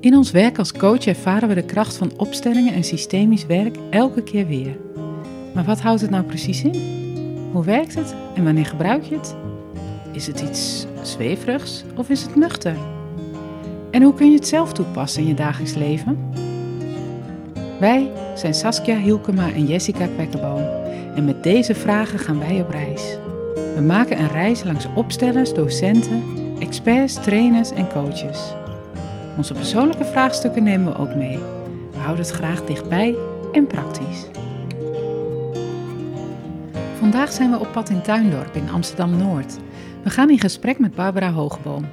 In ons werk als coach ervaren we de kracht van opstellingen en systemisch werk elke keer weer. Maar wat houdt het nou precies in? Hoe werkt het en wanneer gebruik je het? Is het iets zweverigs of is het nuchter? En hoe kun je het zelf toepassen in je dagelijks leven? Wij zijn Saskia Hielkema en Jessica Kwekkenboom en met deze vragen gaan wij op reis. We maken een reis langs opstellers, docenten, experts, trainers en coaches. Onze persoonlijke vraagstukken nemen we ook mee. We houden het graag dichtbij en praktisch. Vandaag zijn we op pad in Tuindorp in Amsterdam-Noord. We gaan in gesprek met Barbara Hoogboom.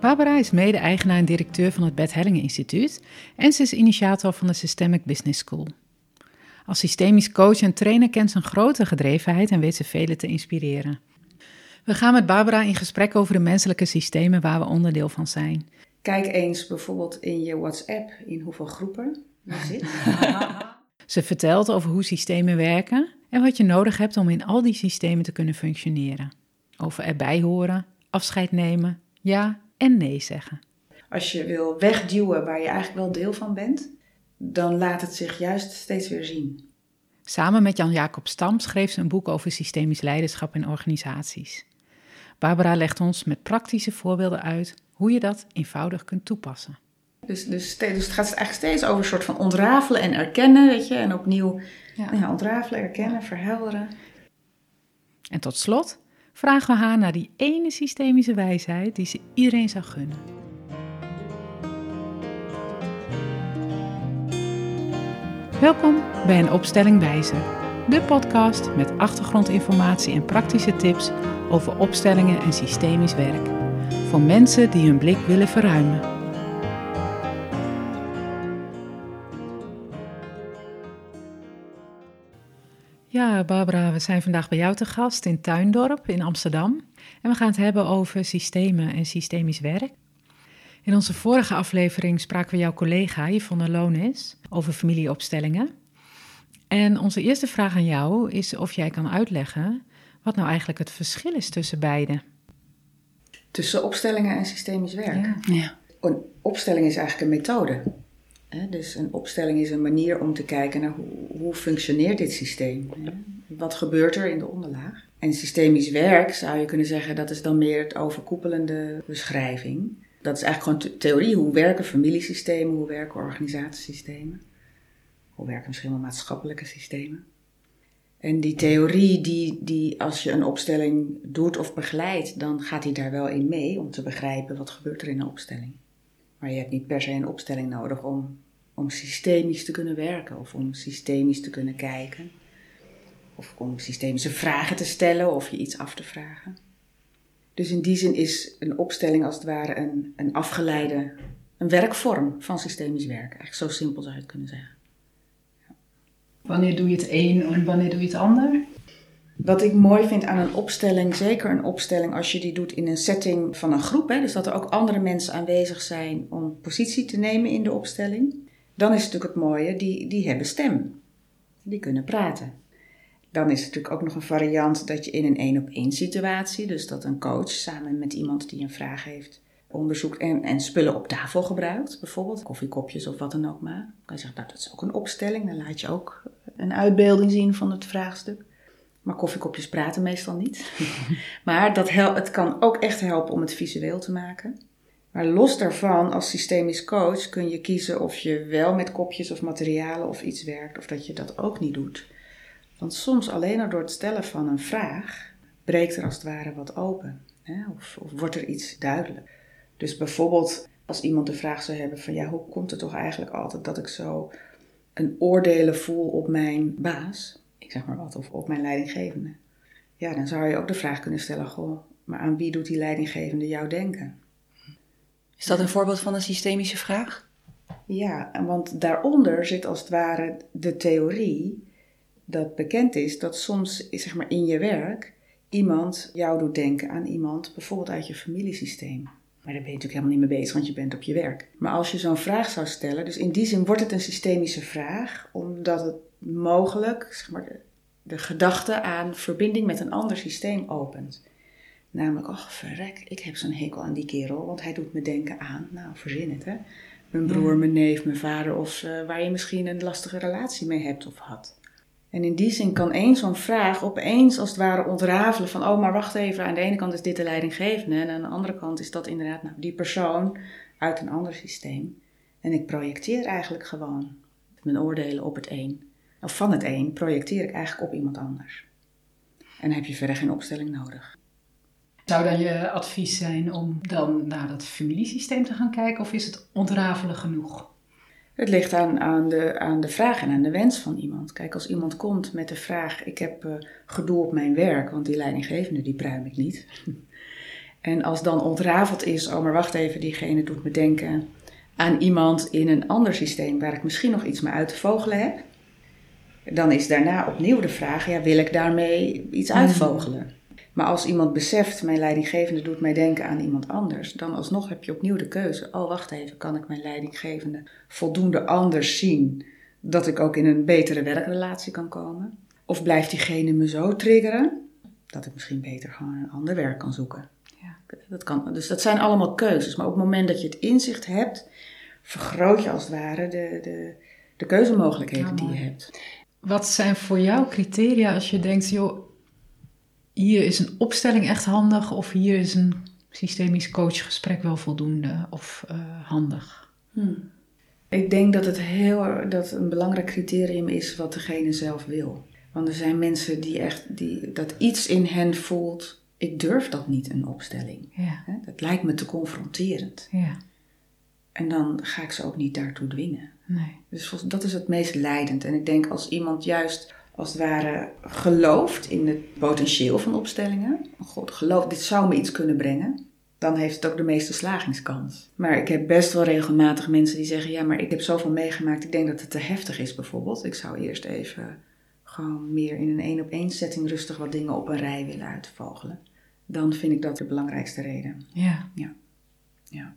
Barbara is mede-eigenaar en directeur van het Bert Hellingen Instituut en ze is initiator van de Systemic Business School. Als systemisch coach en trainer kent ze een grote gedrevenheid en weet ze velen te inspireren. We gaan met Barbara in gesprek over de menselijke systemen waar we onderdeel van zijn. Kijk eens bijvoorbeeld in je WhatsApp in hoeveel groepen je zit. Ze vertelt over hoe systemen werken en wat je nodig hebt om in al die systemen te kunnen functioneren. Over erbij horen, afscheid nemen, ja en nee zeggen. Als je wil wegduwen waar je eigenlijk wel deel van bent, dan laat het zich juist steeds weer zien. Samen met Jan-Jacob Stam schreef ze een boek over systemisch leiderschap in organisaties. Barbara legt ons met praktische voorbeelden uit hoe je dat eenvoudig kunt toepassen. Dus, dus, dus het gaat eigenlijk steeds over een soort van ontrafelen en erkennen, weet je. En opnieuw ja. Ja, ontrafelen, erkennen, verhelderen. En tot slot vragen we haar naar die ene systemische wijsheid die ze iedereen zou gunnen. Welkom bij een opstelling wijzer, de podcast met achtergrondinformatie en praktische tips over opstellingen en systemisch werk. Voor mensen die hun blik willen verruimen. Ja, Barbara, we zijn vandaag bij jou te gast in Tuindorp in Amsterdam. En we gaan het hebben over systemen en systemisch werk. In onze vorige aflevering spraken we jouw collega Yvonne Lonis over familieopstellingen. En onze eerste vraag aan jou is of jij kan uitleggen wat nou eigenlijk het verschil is tussen beide. Tussen opstellingen en systemisch werk? Ja. ja. Een opstelling is eigenlijk een methode. Dus een opstelling is een manier om te kijken naar hoe, hoe functioneert dit systeem? Wat gebeurt er in de onderlaag? En systemisch werk zou je kunnen zeggen, dat is dan meer het overkoepelende beschrijving. Dat is eigenlijk gewoon theorie. Hoe werken familiesystemen? Hoe werken organisatiesystemen? Hoe werken misschien wel maatschappelijke systemen? En die theorie, die, die als je een opstelling doet of begeleidt, dan gaat hij daar wel in mee om te begrijpen wat gebeurt er in een opstelling. Maar je hebt niet per se een opstelling nodig om, om systemisch te kunnen werken of om systemisch te kunnen kijken. Of om systemische vragen te stellen of je iets af te vragen. Dus in die zin is een opstelling als het ware een, een afgeleide, een werkvorm van systemisch werken. Eigenlijk zo simpel zou je het kunnen zeggen. Wanneer doe je het een en wanneer doe je het ander? Wat ik mooi vind aan een opstelling, zeker een opstelling als je die doet in een setting van een groep, hè, dus dat er ook andere mensen aanwezig zijn om positie te nemen in de opstelling, dan is het natuurlijk het mooie, die, die hebben stem. Die kunnen praten. Dan is het natuurlijk ook nog een variant dat je in een één op één situatie, dus dat een coach samen met iemand die een vraag heeft, onderzoekt en, en spullen op tafel gebruikt, bijvoorbeeld koffiekopjes of wat dan ook maar. kan je zeggen, nou dat is ook een opstelling, dan laat je ook een uitbeelding zien van het vraagstuk. Maar koffiekopjes praten meestal niet. maar dat hel het kan ook echt helpen om het visueel te maken. Maar los daarvan, als systemisch coach, kun je kiezen of je wel met kopjes of materialen of iets werkt, of dat je dat ook niet doet. Want soms alleen al door het stellen van een vraag breekt er als het ware wat open. Hè? Of, of wordt er iets duidelijk. Dus bijvoorbeeld als iemand de vraag zou hebben van ja, hoe komt het toch eigenlijk altijd dat ik zo een oordelen voel op mijn baas, ik zeg maar wat, of op mijn leidinggevende. Ja, dan zou je ook de vraag kunnen stellen, goh, maar aan wie doet die leidinggevende jou denken? Is dat een voorbeeld van een systemische vraag? Ja, want daaronder zit als het ware de theorie dat bekend is dat soms zeg maar, in je werk iemand jou doet denken aan iemand bijvoorbeeld uit je familiesysteem. Maar daar ben je natuurlijk helemaal niet mee bezig, want je bent op je werk. Maar als je zo'n vraag zou stellen, dus in die zin wordt het een systemische vraag, omdat het mogelijk zeg maar, de, gedachte aan verbinding met een ander systeem opent. Namelijk, ach verrek, ik heb zo'n hekel aan die kerel, want hij doet me denken aan, nou verzin het hè, Mijn broer, mijn neef, mijn vader of eh, waar je misschien een lastige relatie mee hebt of had. En in die zin kan één zo'n vraag opeens als het ware ontrafelen van, oh maar wacht even, aan de ene kant is dit de leidinggevende en aan de andere kant is dat inderdaad nou, die persoon uit een ander systeem. En ik projecteer eigenlijk gewoon mijn oordelen op het een. Of van het een projecteer ik eigenlijk op iemand anders. En heb je verder geen opstelling nodig. Zou dan je advies zijn om dan naar dat familiesysteem te gaan kijken of is het ontrafelen genoeg? Het ligt aan, aan, de, aan de vraag en aan de wens van iemand. Kijk, als iemand komt met de vraag: Ik heb eh, gedoe op mijn werk, want die leidinggevende die pruim ik niet. en als dan ontrafeld is: Oh, maar wacht even, diegene doet me denken aan iemand in een ander systeem waar ik misschien nog iets mee uit te vogelen heb. Dan is daarna opnieuw de vraag: ja, Wil ik daarmee iets uitvogelen? Maar als iemand beseft, mijn leidinggevende doet mij denken aan iemand anders, dan alsnog heb je opnieuw de keuze. Oh, wacht even, kan ik mijn leidinggevende voldoende anders zien dat ik ook in een betere werkrelatie kan komen? Of blijft diegene me zo triggeren dat ik misschien beter gewoon een ander werk kan zoeken? Ja. Dat kan, dus dat zijn allemaal keuzes. Maar op het moment dat je het inzicht hebt, vergroot je als het ware de, de, de keuzemogelijkheden die je hebt. Wat zijn voor jou criteria als je denkt, joh, hier is een opstelling echt handig of hier is een systemisch coachgesprek wel voldoende of eh, handig? Ik denk dat het heel dat een belangrijk criterium is wat degene zelf wil. Want er zijn mensen die echt die, dat iets in hen voelt. Ik durf dat niet, een opstelling. Ja, Dat lijkt me te confronterend. ja, En dan ga ik ze ook niet daartoe dwingen. nee. Dus dat is het meest leidend. En ik denk als iemand juist als het ware gelooft in het potentieel van opstellingen. oh God, geloof, dit zou me iets kunnen brengen. Dan heeft het ook de meeste slagingskans. Maar ik heb best wel regelmatig mensen die zeggen: Ja, maar ik heb zoveel meegemaakt. Ik denk dat het te heftig is, bijvoorbeeld. Ik zou eerst even gewoon meer in een één op één setting rustig wat dingen op een rij willen uitvogelen. Dan vind ik dat de belangrijkste reden. Ja, Ja.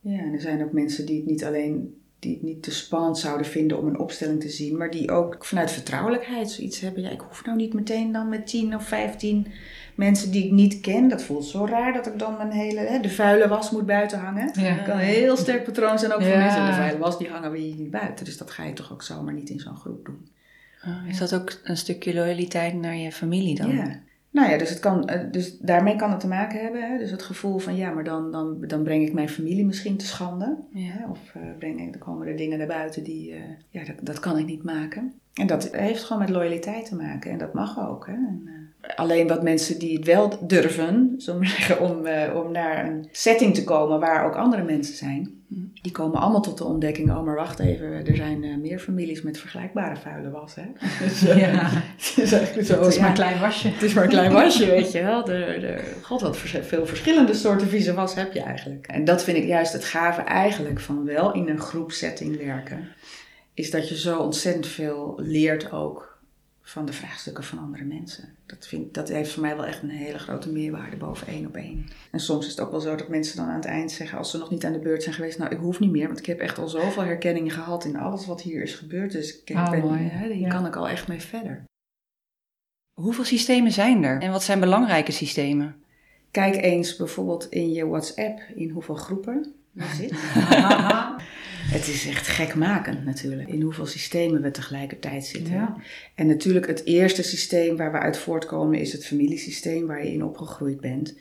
Ja, en er zijn ook mensen die het niet alleen die het niet te spannend zouden vinden om een opstelling te zien, maar die ook vanuit vertrouwelijkheid zoiets hebben. Ja, ik hoef nou niet meteen dan met 10 of 15 mensen die ik niet ken. Dat voelt zo raar dat ik dan mijn hele, hè, de vuile was moet buiten hangen. Ja. Dat kan een heel sterk patroon zijn ook voor Ja. mensen. De vuile was, die hangen we hier niet buiten. Dus dat ga je toch ook zomaar niet in zo'n groep doen. Ah, Is dat ook een stukje loyaliteit naar je familie dan? Ja. Nou ja, dus, het kan, eh, dus daarmee kan het te maken hebben. Hè? Dus het gevoel van ja, maar dan, dan, dan breng ik mijn familie misschien te schande. Ja. Of eh, breng ik, dan komen er dingen naar buiten die, eh, ja, dat, dat kan ik niet maken. En dat heeft gewoon met loyaliteit te maken. En dat mag ook. Hè? En, alleen wat mensen die het wel durven, zeggen, om, eh, om naar een setting te komen waar ook andere mensen zijn. Die komen allemaal tot de ontdekking, oh maar wacht even, er zijn eh, meer families met vergelijkbare vuile was. Hè? Dus, Ja. het is eigenlijk zo, het is ja. maar een klein wasje. Het is maar een klein wasje, weet je wel. De, de, God, wat veel verschillende soorten vieze was heb je eigenlijk. En dat vind ik juist het gave eigenlijk van wel in een groepsetting werken. Is dat je zo ontzettend veel leert ook van de vraagstukken van andere mensen. Dat, vind, dat heeft voor mij wel echt een hele grote meerwaarde boven één op één. En soms is het ook wel zo dat mensen dan aan het eind zeggen, als ze nog niet aan de beurt zijn geweest, nou ik hoef niet meer, want ik heb echt al zoveel herkenningen gehad in alles wat hier is gebeurd. Dus ik Oh, ben, mooi. hè, hier Ja. kan ik al echt mee verder. Hoeveel systemen zijn er? En wat zijn belangrijke systemen? Kijk eens bijvoorbeeld in je WhatsApp in hoeveel groepen zit. Het is echt gekmakend natuurlijk, in hoeveel systemen we tegelijkertijd zitten. Ja. En natuurlijk het eerste systeem waar we uit voortkomen is het familiesysteem waar je in opgegroeid bent.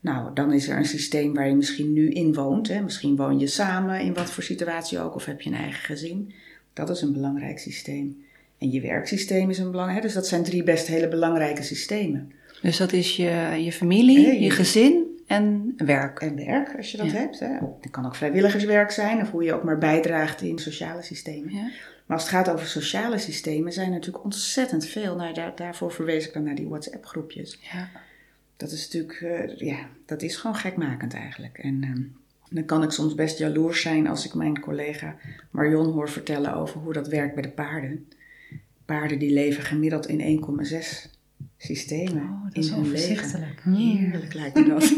Nou, dan is er een systeem waar je misschien nu in woont. Hè. Misschien woon je samen in wat voor situatie ook, of heb je een eigen gezin. Dat is een belangrijk systeem. En je werksysteem is een belangrijk. Dus dat zijn drie best hele belangrijke systemen. Dus dat is je, je familie, je gezin en werk. En werk, als je dat Ja. hebt. Hè. Het kan ook vrijwilligerswerk zijn, of hoe je ook maar bijdraagt in sociale systemen. Ja. Maar als het gaat over sociale systemen, zijn er natuurlijk ontzettend veel. Nou, daar, daarvoor verwees ik dan naar die WhatsApp-groepjes. Ja. Dat is natuurlijk, eh, ja, dat is gewoon gekmakend eigenlijk. En ehm, dan kan ik soms best jaloers zijn als ik mijn collega Marion hoor vertellen over hoe dat werkt bij de paarden. Paarden die leven gemiddeld in 1,6 systemen Oh, dat is overzichtelijk. Heerlijk lijkt me dat.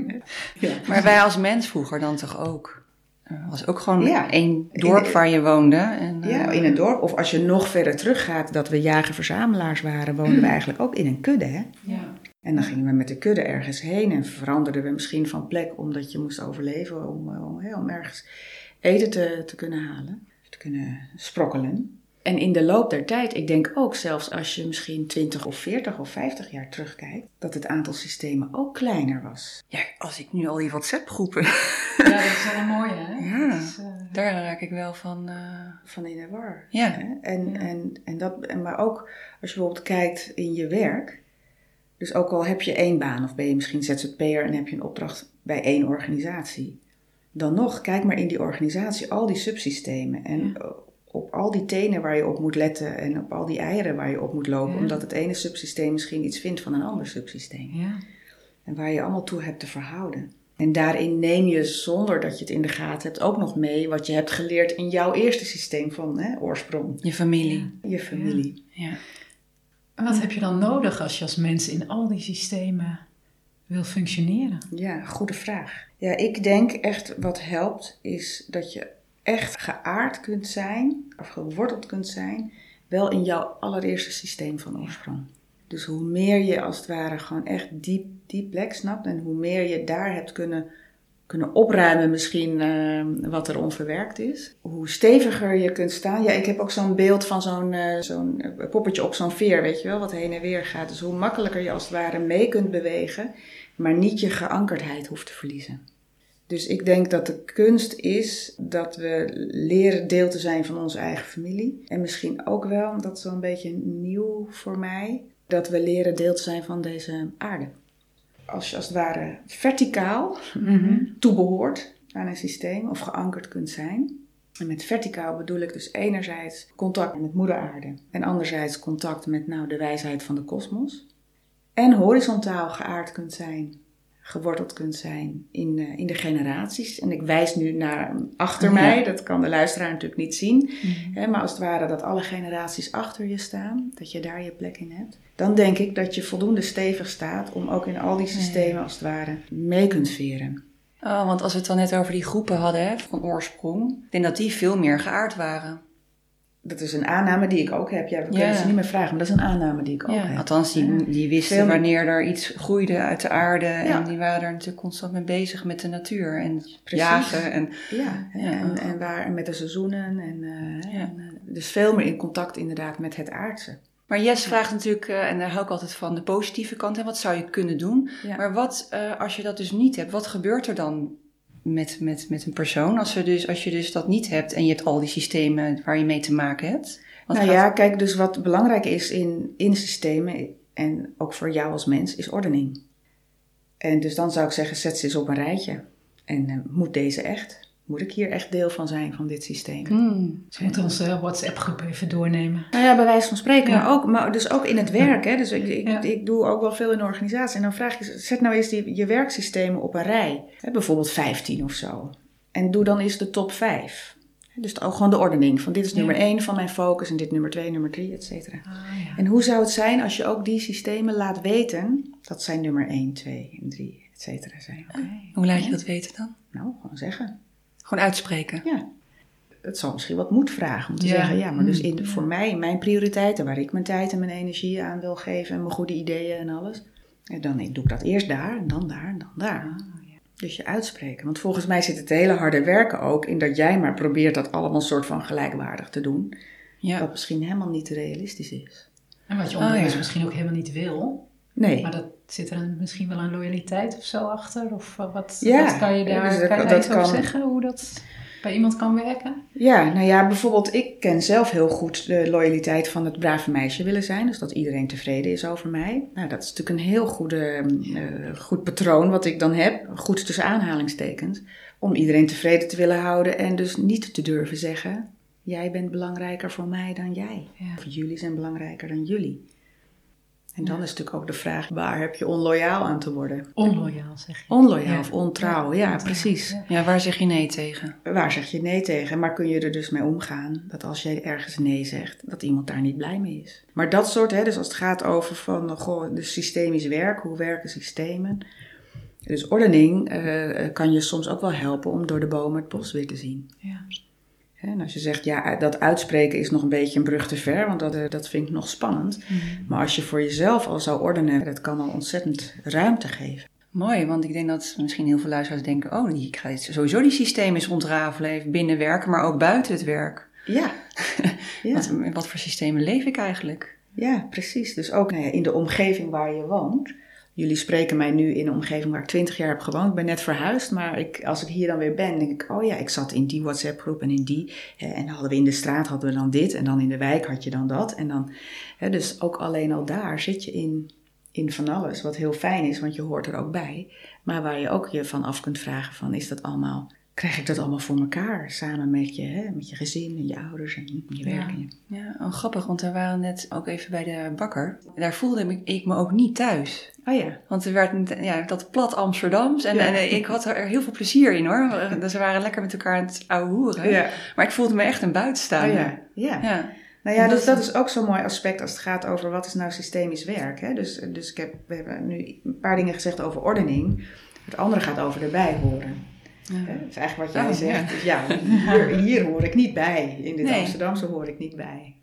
ja. Maar wij als mens vroeger dan toch ook? Er was ook gewoon Ja. één dorp waar je woonde. En, eh, Ja, in een dorp. Of als je nog verder teruggaat, dat we jager-verzamelaars waren, woonden we eigenlijk ook in een kudde. Hè? Ja. En dan gingen we met de kudde ergens heen en veranderden we misschien van plek omdat je moest overleven om, om, hè, om ergens. eten te, te kunnen halen, te kunnen sprokkelen. En in de loop der tijd, ik denk ook zelfs als je misschien 20 of 40 of 50 jaar terugkijkt, dat het aantal systemen ook kleiner was. Ja, als ik nu al die WhatsApp-groepen. Ja, dat is wel een mooie, hè? Ja. Is, eh, Daar raak ik wel van. eh, Van in de war. Ja. Hè? En, Ja. en, en dat, en maar ook als je bijvoorbeeld kijkt in je werk. Dus ook al heb je één baan of ben je misschien ZZP'er en heb je een opdracht bij één organisatie. Dan nog, kijk maar in die organisatie, al die subsystemen. En op al die tenen waar je op moet letten en op al die eieren waar je op moet lopen. Ja. Omdat het ene subsysteem misschien iets vindt van een ander subsysteem. ja. En waar je allemaal toe hebt te verhouden. En daarin neem je, zonder dat je het in de gaten hebt, ook nog mee wat je hebt geleerd in jouw eerste systeem van hè, oorsprong. Je familie. Je familie. Ja. En wat heb je dan nodig als je als mens in al die systemen wil functioneren? Ja, goede vraag. Ja, ik denk echt wat helpt is dat je echt geaard kunt zijn, of geworteld kunt zijn, wel in jouw allereerste systeem van oorsprong. Dus hoe meer je als het ware gewoon echt diep die plek snapt en hoe meer je daar hebt kunnen, kunnen opruimen misschien eh, wat er onverwerkt is, hoe steviger je kunt staan. Ja, ik heb ook zo'n beeld van zo'n eh, zo'n eh, poppetje op zo'n veer, weet je wel, wat heen en weer gaat. Dus hoe makkelijker je als het ware mee kunt bewegen, maar niet je geankerdheid hoeft te verliezen. Dus ik denk dat de kunst is dat we leren deel te zijn van onze eigen familie. En misschien ook wel, dat is wel een beetje nieuw voor mij, dat we leren deel te zijn van deze aarde. Als je als het ware verticaal toebehoort aan een systeem of geankerd kunt zijn. En met verticaal bedoel ik dus enerzijds contact met moeder aarde en anderzijds contact met nou, de wijsheid van de kosmos. En horizontaal geaard kunt zijn, geworteld kunt zijn in, eh, in de generaties. En ik wijs nu naar achter Ja. mij, dat kan de luisteraar natuurlijk niet zien. Hè, maar als het ware dat alle generaties achter je staan, dat je daar je plek in hebt. Dan denk ik dat je voldoende stevig staat om ook in al die systemen als het ware mee kunt veren. Oh, want als we het dan net over die groepen hadden hè, van oorsprong, ik denk dat die veel meer geaard waren. Dat is een aanname die ik ook heb. Ja, we kunnen Ja. ze niet meer vragen, maar dat is een aanname die ik ook Ja, heb. althans, die, die wisten Veel- wanneer er iets groeide uit de aarde. Ja. En die waren er natuurlijk constant mee bezig met de natuur en Precies. jagen. En, Ja. En, en, waar, en met de seizoenen. En, eh, Ja. en, eh, dus veel meer in contact inderdaad met het aardse. maar Jess vraagt natuurlijk, eh, en daar hou ik altijd van, de positieve kant. Hè, wat zou je kunnen doen? Ja. Maar wat, eh, als je dat dus niet hebt, wat gebeurt er dan met, met, met een persoon? Als, we dus, als je dus dat niet hebt en je hebt al die systemen waar je mee te maken hebt. Nou gaat- ja, kijk, dus wat belangrijk is in, in systemen en ook voor jou als mens, is ordening. En dus dan zou ik zeggen, zet ze eens op een rijtje. En eh, moet deze echt? Moet ik hier echt deel van zijn van dit systeem? Hmm. Ze moeten onze WhatsApp-groep even doornemen. Nou ja, bij wijze van spreken, Ja. maar, ook, maar dus ook in het werk. Hè? Dus ik, ik, Ja. ik doe ook wel veel in de organisatie. En dan vraag je, zet nou eens die, je werksystemen op een rij. Hè? Bijvoorbeeld 15 of zo. En doe dan eens de top 5. Dus ook gewoon de ordening. Van dit is Ja. nummer 1 van mijn focus en dit nummer 2, nummer 3, et cetera. Ah, ja. En hoe zou het zijn als je ook die systemen laat weten dat zij nummer 1, 2 en 3, et cetera zijn? Hoe laat je dat weten dan? Nou, gewoon zeggen. Gewoon uitspreken. Ja. Het zal misschien wat moed vragen om te Ja. zeggen, ja, maar dus Mm, in, voor mij, mijn prioriteiten, waar ik mijn tijd en mijn energie aan wil geven en mijn goede ideeën en alles, en dan doe ik dat eerst daar en dan daar en dan daar. Dus je uitspreken. Want volgens mij zit het hele harde werken ook in dat jij maar probeert dat allemaal soort van gelijkwaardig te doen. Ja. Wat misschien helemaal niet realistisch is. En wat je Oh, onbewust ja. misschien ook helemaal niet wil. Nee. Maar dat zit er een- misschien wel een loyaliteit of zo achter? Of eh, wat, Ja, wat kan je daar dus dat- kan je dat kan- zeggen? Hoe dat bij iemand kan werken? Ja, nou ja, bijvoorbeeld ik ken zelf heel goed de loyaliteit van het brave meisje willen zijn. Dus dat iedereen tevreden is over mij. Nou, dat is natuurlijk een heel goede, eh, goed patroon wat ik dan heb. Goed tussen aanhalingstekens. Om iedereen tevreden te willen houden en dus niet te durven zeggen... Jij bent belangrijker voor mij dan jij. Ja. Of jullie zijn belangrijker dan jullie. En dan is natuurlijk ook de vraag, waar heb je onloyaal aan te worden? Onloyaal zeg je. Onloyaal Ja. of ontrouw, ja, precies. ja. Ja, waar zeg je nee tegen? Waar zeg je nee tegen? Maar kun je er dus mee omgaan dat als jij ergens nee zegt, dat iemand daar niet blij mee is? Maar dat soort, hè, dus als het gaat over van, goh, dus systemisch werk, hoe werken systemen? Dus ordening eh, kan je soms ook wel helpen om door de bomen het bos weer te zien. Ja. En als je zegt, ja, dat uitspreken is nog een beetje een brug te ver, want dat, eh, dat vind ik nog spannend. Maar als je voor jezelf al zou ordenen, dat kan al ontzettend ruimte geven. Mooi, want ik denk dat misschien heel veel luisteraars denken: oh, ik ga sowieso die systemen eens ontrafelen, even binnen werken, maar ook buiten het werk. Ja. ja. Wat, wat, voor systemen leef ik eigenlijk? Ja, precies. Dus ook nou ja, in de omgeving waar je woont. Jullie spreken mij nu in een omgeving waar ik twintig jaar heb gewoond. Ik ben net verhuisd, maar ik, als ik hier dan weer ben, denk ik: oh ja, ik zat in die WhatsApp-groep en in die. En hadden we in de straat hadden we dan dit, en dan in de wijk had je dan dat. En dan, hè, dus ook alleen al daar zit je in in van alles, wat heel fijn is, want je hoort er ook bij. Maar waar je ook je van af kunt vragen van, is dat allemaal, krijg ik dat allemaal voor elkaar? Samen met je, hè, met je gezin en je ouders en je werk. Ja, ja oh, grappig, want we waren net ook even bij de bakker. Daar voelde ik me ook niet thuis. Oh ja. Want er werd ja, dat plat Amsterdams. En, en, ik had er heel veel plezier in hoor. Dus we waren lekker met elkaar aan het ouwe hoeren. Ja. Maar ik voelde me echt een buitenstaander. Oh ja. ja. ja. Nou ja, dus dat is ook zo'n mooi aspect als het gaat over wat is nou systemisch werk. Hè? Dus, dus ik heb, we hebben nu een paar dingen gezegd over ordening. Het andere gaat over erbij horen. Ja. Dat is eigenlijk wat jij oh, zegt. Ja, ja hier, hier, hoor ik niet bij. In dit Amsterdamse hoor ik niet bij.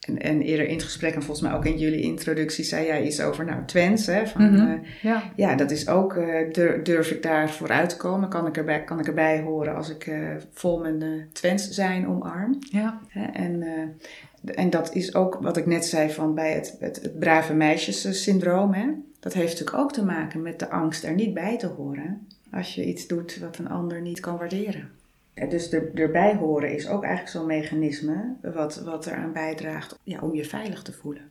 En, en eerder in het gesprek, en volgens mij ook in jullie introductie, zei jij iets over nou, Twents. Hè, van, mm -hmm. ja. ja, dat is ook, uh, durf ik daar vooruit te komen? Kan ik erbij, kan ik erbij horen als ik uh, vol mijn Twents zijn omarm? Ja. en, en dat is ook wat ik net zei van bij het, het, het brave meisjes-syndroom. Hè? Dat heeft natuurlijk ook te maken met de angst er niet bij te horen. Als je iets doet wat een ander niet kan waarderen. Dus er, erbij horen is ook eigenlijk zo'n mechanisme wat, wat eraan bijdraagt ja, om je veilig te voelen.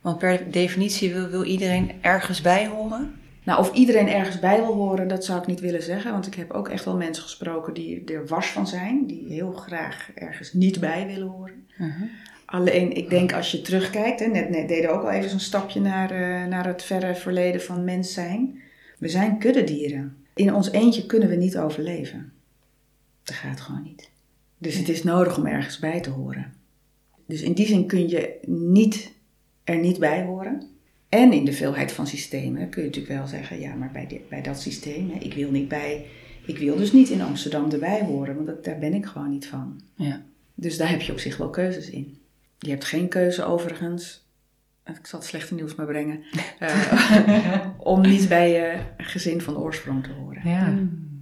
Want per definitie wil, wil iedereen ergens bij horen? Nou, of iedereen ergens bij wil horen, dat zou ik niet willen zeggen. Want ik heb ook echt wel mensen gesproken die er was van zijn. Die heel graag ergens niet bij willen horen. Uh Alleen, ik denk als je terugkijkt, hè, net, net deden we ook al even zo'n stapje naar, uh, naar het verre verleden van mens zijn. We zijn kuddedieren. In ons eentje kunnen we niet overleven. Dat gaat gewoon niet. Dus het is nodig om ergens bij te horen. Dus in die zin kun je niet er niet bij horen. En in de veelheid van systemen kun je natuurlijk wel zeggen, ja, maar bij, bij dat systeem, hè, ik wil niet bij, ik wil dus niet in Amsterdam erbij horen, want dat, daar ben ik gewoon niet van. Ja. Dus daar heb je op zich wel keuzes in. Je hebt geen keuze overigens, ik zal het slechte nieuws maar brengen, uh, om niet bij je gezin van oorsprong te horen. Ja. Hmm.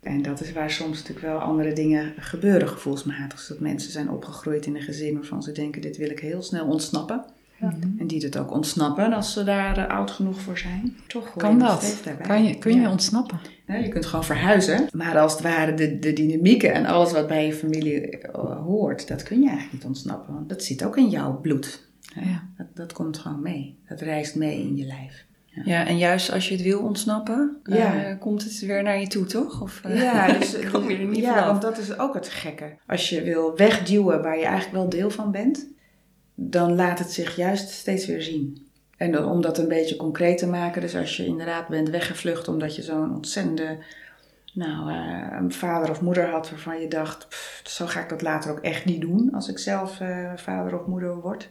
En dat is waar soms natuurlijk wel andere dingen gebeuren gevoelsmatig. Dat mensen zijn opgegroeid in een gezin waarvan ze denken, dit wil ik heel snel ontsnappen. Ja. En die het ook ontsnappen als ze daar uh, oud genoeg voor zijn. Toch kan dat? Kan je, kun je ontsnappen? je kunt gewoon verhuizen. Maar als het ware de, de dynamieken en alles wat bij je familie uh, hoort, dat kun je eigenlijk niet ontsnappen. Want dat zit ook in jouw bloed. Ja. Dat, dat komt gewoon mee. Dat reist mee in je lijf. Ja. ja, en juist als je het wil ontsnappen, ja. Uh, komt het weer naar je toe, toch? Of uh, ja, dus, kom je er niet ja, want dat is ook het gekke. Als je wil wegduwen waar je eigenlijk wel deel van bent, dan laat het zich juist steeds weer zien. En dan, om dat een beetje concreet te maken, dus als je inderdaad bent weggevlucht omdat je zo'n ontzettende nou, uh, een vader of moeder had waarvan je dacht, pff, zo ga ik dat later ook echt niet doen als ik zelf vader of moeder word.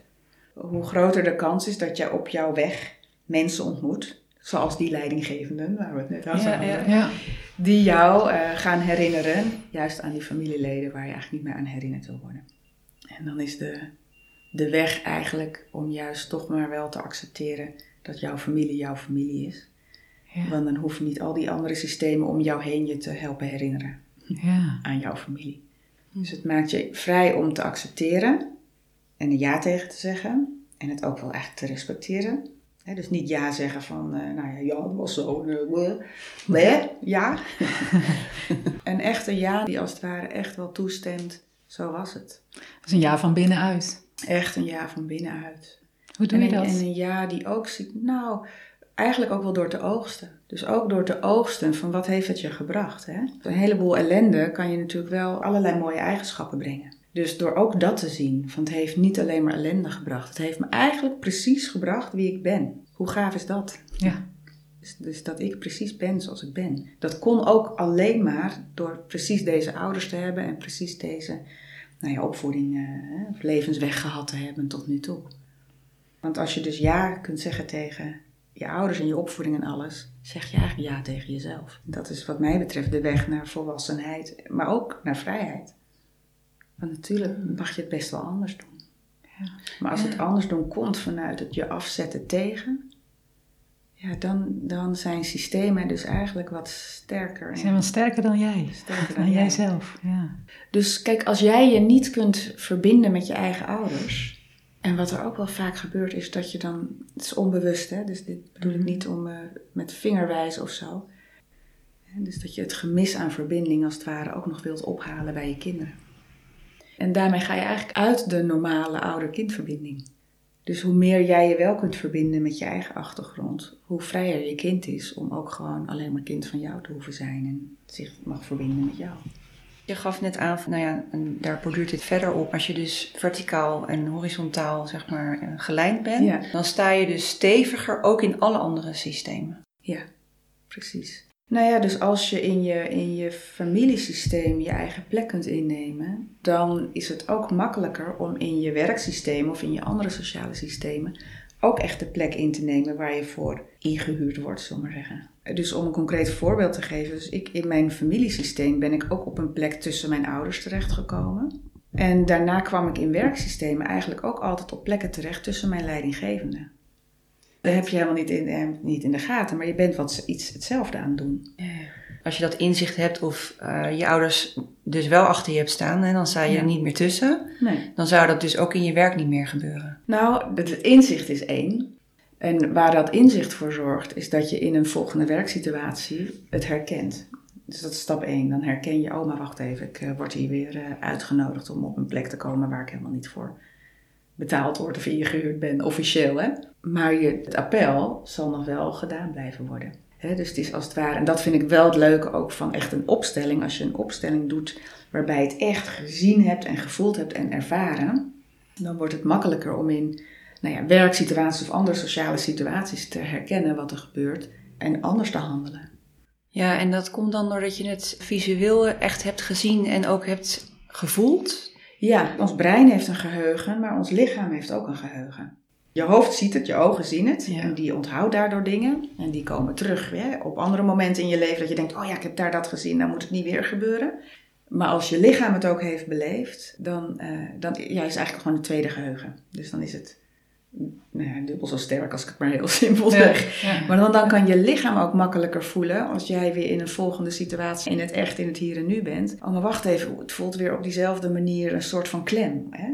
Hoe groter de kans is dat je op jouw weg mensen ontmoet, zoals die leidinggevenden waar we het net over hadden, ja, ja. die jou uh, gaan herinneren, juist aan die familieleden waar je eigenlijk niet meer aan herinnerd wil worden. En dan is de de weg eigenlijk om juist toch maar wel te accepteren dat jouw familie jouw familie is. Ja. Want dan hoeven niet al die andere systemen om jou heen je te helpen herinneren ja. aan jouw familie. Dus het maakt je vrij om te accepteren en een ja tegen te zeggen en het ook wel echt te respecteren. dus niet ja zeggen van, uh, nou ja, ja, dat was zo. Uh, nee, ja. een echte ja die als het ware echt wel toestemt, zo was het. Dat is een ja van binnenuit. Echt een ja van binnenuit. Hoe doe je dat? En een ja die ook ziet, nou, eigenlijk ook wel door te oogsten. Dus ook door te oogsten van wat heeft het je gebracht. Hè? Een heleboel ellende kan je natuurlijk wel allerlei mooie eigenschappen brengen. Dus door ook dat te zien, van het heeft niet alleen maar ellende gebracht. Het heeft me eigenlijk precies gebracht wie ik ben. Hoe gaaf is dat? Ja. Dus, dus dat ik precies ben zoals ik ben. Dat kon ook alleen maar door precies deze ouders te hebben en precies deze nou ja, opvoeding uh, of levensweg gehad te hebben tot nu toe. Want als je dus ja kunt zeggen tegen je ouders en je opvoeding en alles, zeg je eigenlijk ja tegen jezelf. Dat is wat mij betreft de weg naar volwassenheid, maar ook naar vrijheid. Want natuurlijk mag je het best wel anders doen. Ja. Maar als het anders doen komt vanuit het je afzetten tegen, ja, dan, dan zijn systemen dus eigenlijk wat sterker. Ze zijn wat sterker dan jij. Sterker Dan jijzelf, ja. Dus kijk, als jij je niet kunt verbinden met je eigen ouders. En wat er ook wel vaak gebeurt, is dat je dan. Het is onbewust, hè? Dus dit bedoel ik niet om eh, met vingerwijs of zo. Hè, Dus dat je het gemis aan verbinding als het ware ook nog wilt ophalen bij je kinderen. En daarmee ga je eigenlijk uit de normale ouder-kindverbinding. Dus hoe meer jij je wel kunt verbinden met je eigen achtergrond, hoe vrijer je kind is om ook gewoon alleen maar kind van jou te hoeven zijn en zich mag verbinden met jou. Je gaf net aan, van, nou ja, en daar borduurt dit verder op. Als je dus verticaal en horizontaal zeg maar eh, gelijnd bent, Ja. dan sta je dus steviger ook in alle andere systemen. Ja, precies. Nou ja, dus als je in je, in je familiesysteem je eigen plek kunt innemen, dan is het ook makkelijker om in je werksysteem of in je andere sociale systemen ook echt de plek in te nemen waar je voor ingehuurd wordt, zullen maar zeggen. Dus om een concreet voorbeeld te geven, dus ik, in mijn familiesysteem ben ik ook op een plek tussen mijn ouders terechtgekomen. En daarna kwam ik in werksystemen eigenlijk ook altijd op plekken terecht tussen mijn leidinggevenden. Dat heb je helemaal niet in, eh, niet in de gaten, maar je bent wat iets hetzelfde aan het doen. Als je dat inzicht hebt of eh, je ouders dus wel achter je hebt staan en dan sta je Ja. er niet meer tussen, Nee. dan zou dat dus ook in je werk niet meer gebeuren. Nou, het inzicht is één. En waar dat inzicht voor zorgt, is dat je in een volgende werksituatie het herkent. Dus dat is stap één. Dan herken je, oh maar wacht even, ik eh, word hier weer uitgenodigd om op een plek te komen waar ik helemaal niet voor betaald word of ingehuurd ben, officieel hè. Maar je, het appel zal nog wel gedaan blijven worden. Dus het is als het ware, en dat vind ik wel het leuke ook van echt een opstelling. Als je een opstelling doet waarbij je het echt gezien hebt en gevoeld hebt en ervaren, dan wordt het makkelijker om in nou ja, werksituaties of andere sociale situaties te herkennen wat er gebeurt en anders te handelen. Ja, en dat komt dan doordat je het visueel echt hebt gezien en ook hebt gevoeld. Ja, ons brein heeft een geheugen, maar ons lichaam heeft ook een geheugen. Je hoofd ziet het, je ogen zien het Ja. en die onthoudt daardoor dingen en die komen terug hè, op andere momenten in je leven dat je denkt, oh ja, ik heb daar dat gezien, dan moet het niet weer gebeuren. Maar als je lichaam het ook heeft beleefd, dan, eh, dan ja, is het eigenlijk gewoon een tweede geheugen. Dus dan is het nou ja, dubbel zo sterk als ik het maar heel simpel zeg. Ja. Maar dan, dan kan je lichaam ook makkelijker voelen als jij weer in een volgende situatie in het echt, in het hier en nu bent. Oh, maar wacht even, het voelt weer op diezelfde manier een soort van klem. Hè?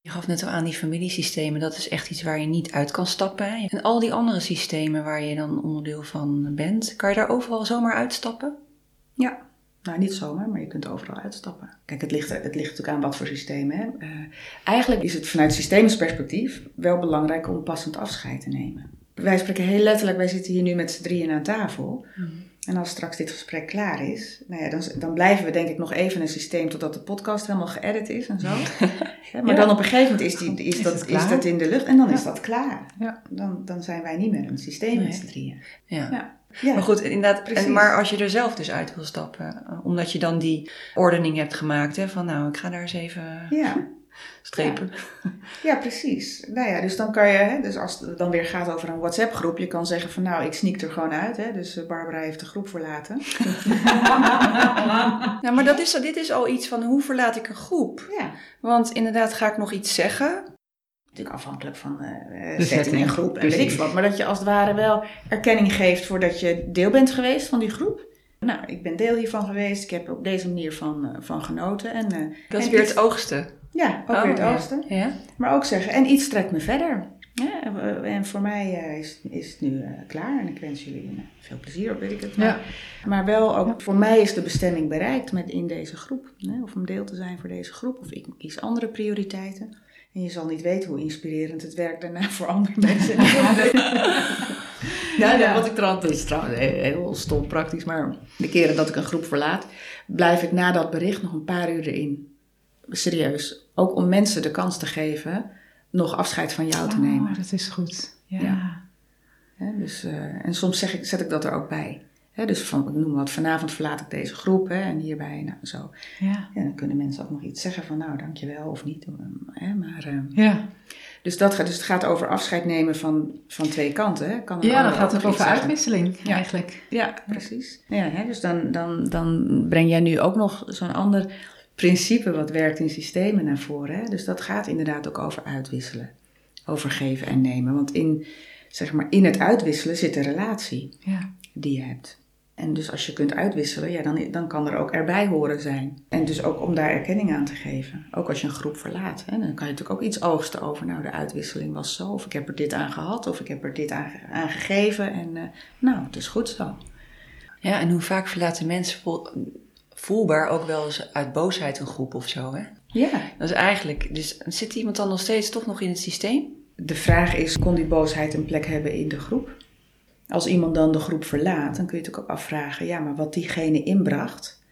Je gaf net al aan die familiesystemen, dat is echt iets waar je niet uit kan stappen. En al die andere systemen waar je dan onderdeel van bent, kan je daar overal zomaar uitstappen? Ja, nou niet zomaar, maar je kunt overal uitstappen. Kijk, het ligt, het ligt natuurlijk aan wat voor systemen. Hè? Eh, eigenlijk is het vanuit systemisch wel belangrijk om passend afscheid te nemen. Wij spreken heel letterlijk, wij zitten hier nu met z'n drieën aan tafel. En als straks dit gesprek klaar is, nou ja, dan, dan blijven we denk ik nog even een systeem totdat de podcast helemaal geëdit is en zo. Hè, maar Ja. dan op een gegeven moment is, die, is, Is dat, is dat in de lucht en dan is Ja. dat klaar. Ja. Dan, dan zijn wij niet meer een systeem Nee. met z'n drieën. Ja. Ja. Ja. Maar goed, inderdaad. Precies. En, maar als je er zelf dus uit wil stappen, eh, omdat je dan die ordening hebt gemaakt, hè, van nou, ik ga daar eens even ja. strepen. Ja, precies. Nou ja, dus dan kan je, hè, dus als het dan weer gaat over een WhatsApp-groep, je kan zeggen van nou, ik sneak er gewoon uit. Hè, dus eh, Barbara heeft de groep verlaten. Nou, maar dat is, dit is al iets van hoe verlaat ik een groep? Ja, Want inderdaad, ga ik nog iets zeggen? Natuurlijk afhankelijk van De setting en groep en precies. weet ik wat. Maar dat je als het ware wel erkenning geeft voordat je deel bent geweest van die groep. Nou, ik ben deel hiervan geweest. Ik heb op deze manier van, eh, van genoten. En, eh, Dat is en weer iets- het oogsten. Ja, ook Oh, weer het ja. oosten. Ja? Maar ook zeggen, en iets trekt me verder. Ja, en voor mij is, is het nu klaar en ik wens jullie veel plezier, weet ik het. Maar, Ja. maar wel ook, voor mij is de bestemming bereikt met in deze groep. Hè, of om deel te zijn voor deze groep, of ik kies andere prioriteiten. En je zal niet weten hoe inspirerend het werk daarna voor andere mensen is. Ja, wat ik trouwens, dat is trouwens heel, stom praktisch, maar de keren dat ik een groep verlaat, blijf ik na dat bericht nog een paar uur erin. Serieus. Ook om mensen de kans te geven nog afscheid van jou te nemen. Oh, dat is goed. Ja. Ja. Dus, eh, en soms zeg ik, zet ik dat er ook bij. Dus van, ik noem wat, vanavond verlaat ik deze groep hè, en hierbij, nou zo. Ja. Ja, dan kunnen mensen ook nog iets zeggen van, nou dankjewel of niet. Hè, maar, eh, Ja. dus, dat gaat, dus het gaat over afscheid nemen van, van twee kanten. Hè. Kan ja, dan gaat het over zeggen. uitwisseling Ja. eigenlijk. Ja, precies. Ja, hè, dus dan, dan, dan breng jij nu ook nog zo'n ander principe wat werkt in systemen naar voren. Hè? Dus dat gaat inderdaad ook over uitwisselen. Over geven en nemen. Want in zeg maar in het uitwisselen zit een relatie Ja. die je hebt. En dus als je kunt uitwisselen, ja, dan, dan kan er ook erbij horen zijn. En dus ook om daar erkenning aan te geven. Ook als je een groep verlaat. Hè, dan kan je natuurlijk ook iets oogsten over, nou de uitwisseling was zo. Of ik heb er dit aan gehad, of ik heb er dit aan, aan gegeven. En eh, nou, het is goed zo. Ja, en hoe vaak verlaten mensen voel- voelbaar ook wel eens uit boosheid een groep of zo, hè? Ja, Dat is eigenlijk, dus zit iemand dan nog steeds toch nog in het systeem? de vraag is, kon die boosheid een plek hebben in de groep? Als iemand dan de groep verlaat, dan kun je natuurlijk ook afvragen, ja, maar wat diegene inbracht,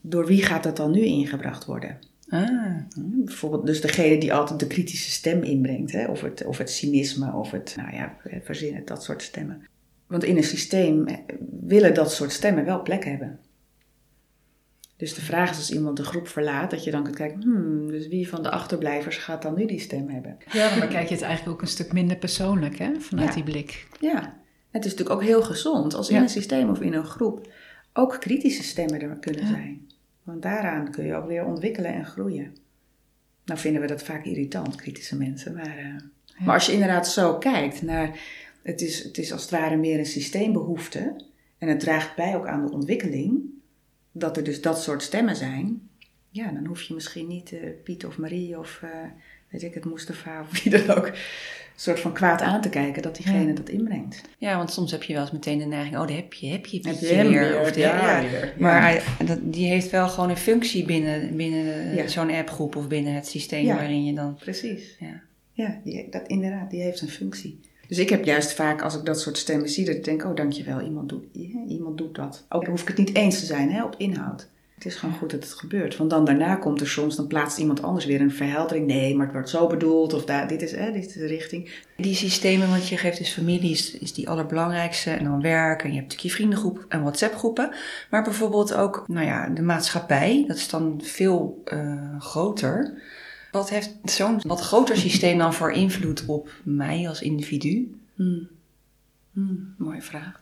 door wie gaat dat dan nu ingebracht worden? Ah, Bijvoorbeeld dus degene die altijd de kritische stem inbrengt. Hè? Of, het, of het cynisme, of het, nou ja, verzin het, dat soort stemmen. Want in een systeem eh, willen dat soort stemmen wel plek hebben. Dus de vraag is als iemand de groep verlaat, dat je dan kunt kijken, hmm, dus wie van de achterblijvers gaat dan nu die stem hebben? Ja, maar dan kijk je het eigenlijk ook een stuk minder persoonlijk, hè? Vanuit Ja. die blik. Ja, het is natuurlijk ook heel gezond als in Ja. een systeem of in een groep ook kritische stemmen er kunnen Ja. zijn. Want daaraan kun je ook weer ontwikkelen en groeien. Nou vinden we dat vaak irritant, kritische mensen. Maar, eh, Ja. maar als je inderdaad zo kijkt naar, het is, het is als het ware meer een systeembehoefte. En het draagt bij ook aan de ontwikkeling. Dat er dus dat soort stemmen zijn. Ja, dan hoef je misschien niet eh, Piet of Marie of eh, weet ik het, Mustafa of wie dan ook. Een soort van kwaad aan te kijken dat diegene Ja. dat inbrengt. ja, want soms heb je wel eens meteen de neiging, oh, daar heb je, heb je, Heb weer. weer, Of de, ja, ja. weer. Maar Ja. hij, dat, die heeft wel gewoon een functie binnen, binnen zo'n appgroep of binnen het systeem waarin je dan... Precies. Ja. Ja, die, dat, inderdaad, die heeft een functie. Dus ik heb juist vaak, als ik dat soort stemmen zie, dat ik denk, oh dankjewel, iemand doet, iemand doet dat. Ook hoef ik het niet eens te zijn hè, op inhoud. Het is gewoon goed dat het gebeurt. Want dan daarna komt er soms, dan plaatst iemand anders weer een verheldering. Nee, maar het wordt zo bedoeld, of daar, dit, is, hè, dit is de richting. Die systemen, want je geeft dus familie, is, is die allerbelangrijkste. En dan werk, en je hebt natuurlijk je vriendengroep en WhatsApp-groepen. Maar bijvoorbeeld ook, nou ja, de maatschappij, dat is dan veel eh, groter. Wat heeft zo'n wat groter systeem dan voor invloed op mij als individu? Hmm. Hmm, mooie vraag.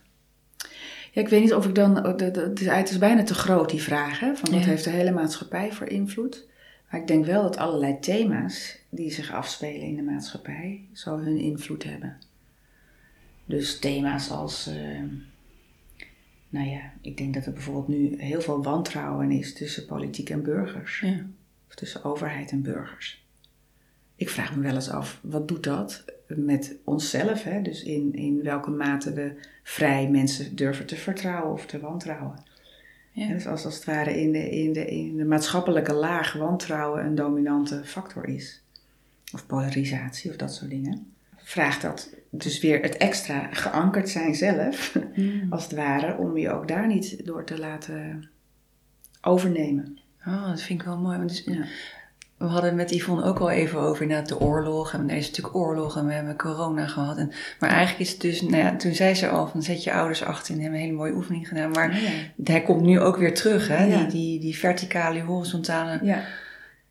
Ja, ik weet niet of ik dan, oh, het is, bijna te groot die vraag, hè, van wat Ja. heeft de hele maatschappij voor invloed? Maar ik denk wel dat allerlei thema's die zich afspelen in de maatschappij, zo hun invloed hebben. Dus thema's als, eh, nou ja, ik denk dat er bijvoorbeeld nu heel veel wantrouwen is tussen politiek en burgers. Ja. Of tussen overheid en burgers. Ik vraag me wel eens af, wat doet dat met onszelf? Hè? Dus in, in welke mate we vrij mensen durven te vertrouwen of te wantrouwen. Ja. Dus als, als het ware in de, in, de, in de maatschappelijke laag wantrouwen een dominante factor is. Of polarisatie of dat soort dingen. Vraagt dat dus weer het extra geankerd zijn zelf, als het ware, om je ook daar niet door te laten overnemen. Oh, dat vind ik wel mooi. Want dus, Ja. We hadden met Yvonne ook al even over inderdaad de oorlog. En er is natuurlijk oorlog en we hebben corona gehad. En, maar eigenlijk is het dus, nou ja, toen zei ze al van zet je ouders achter en hebben een hele mooie oefening gedaan. Maar Ja. hij komt nu ook weer terug, hè? Ja. Die, die, die verticale, horizontale Ja.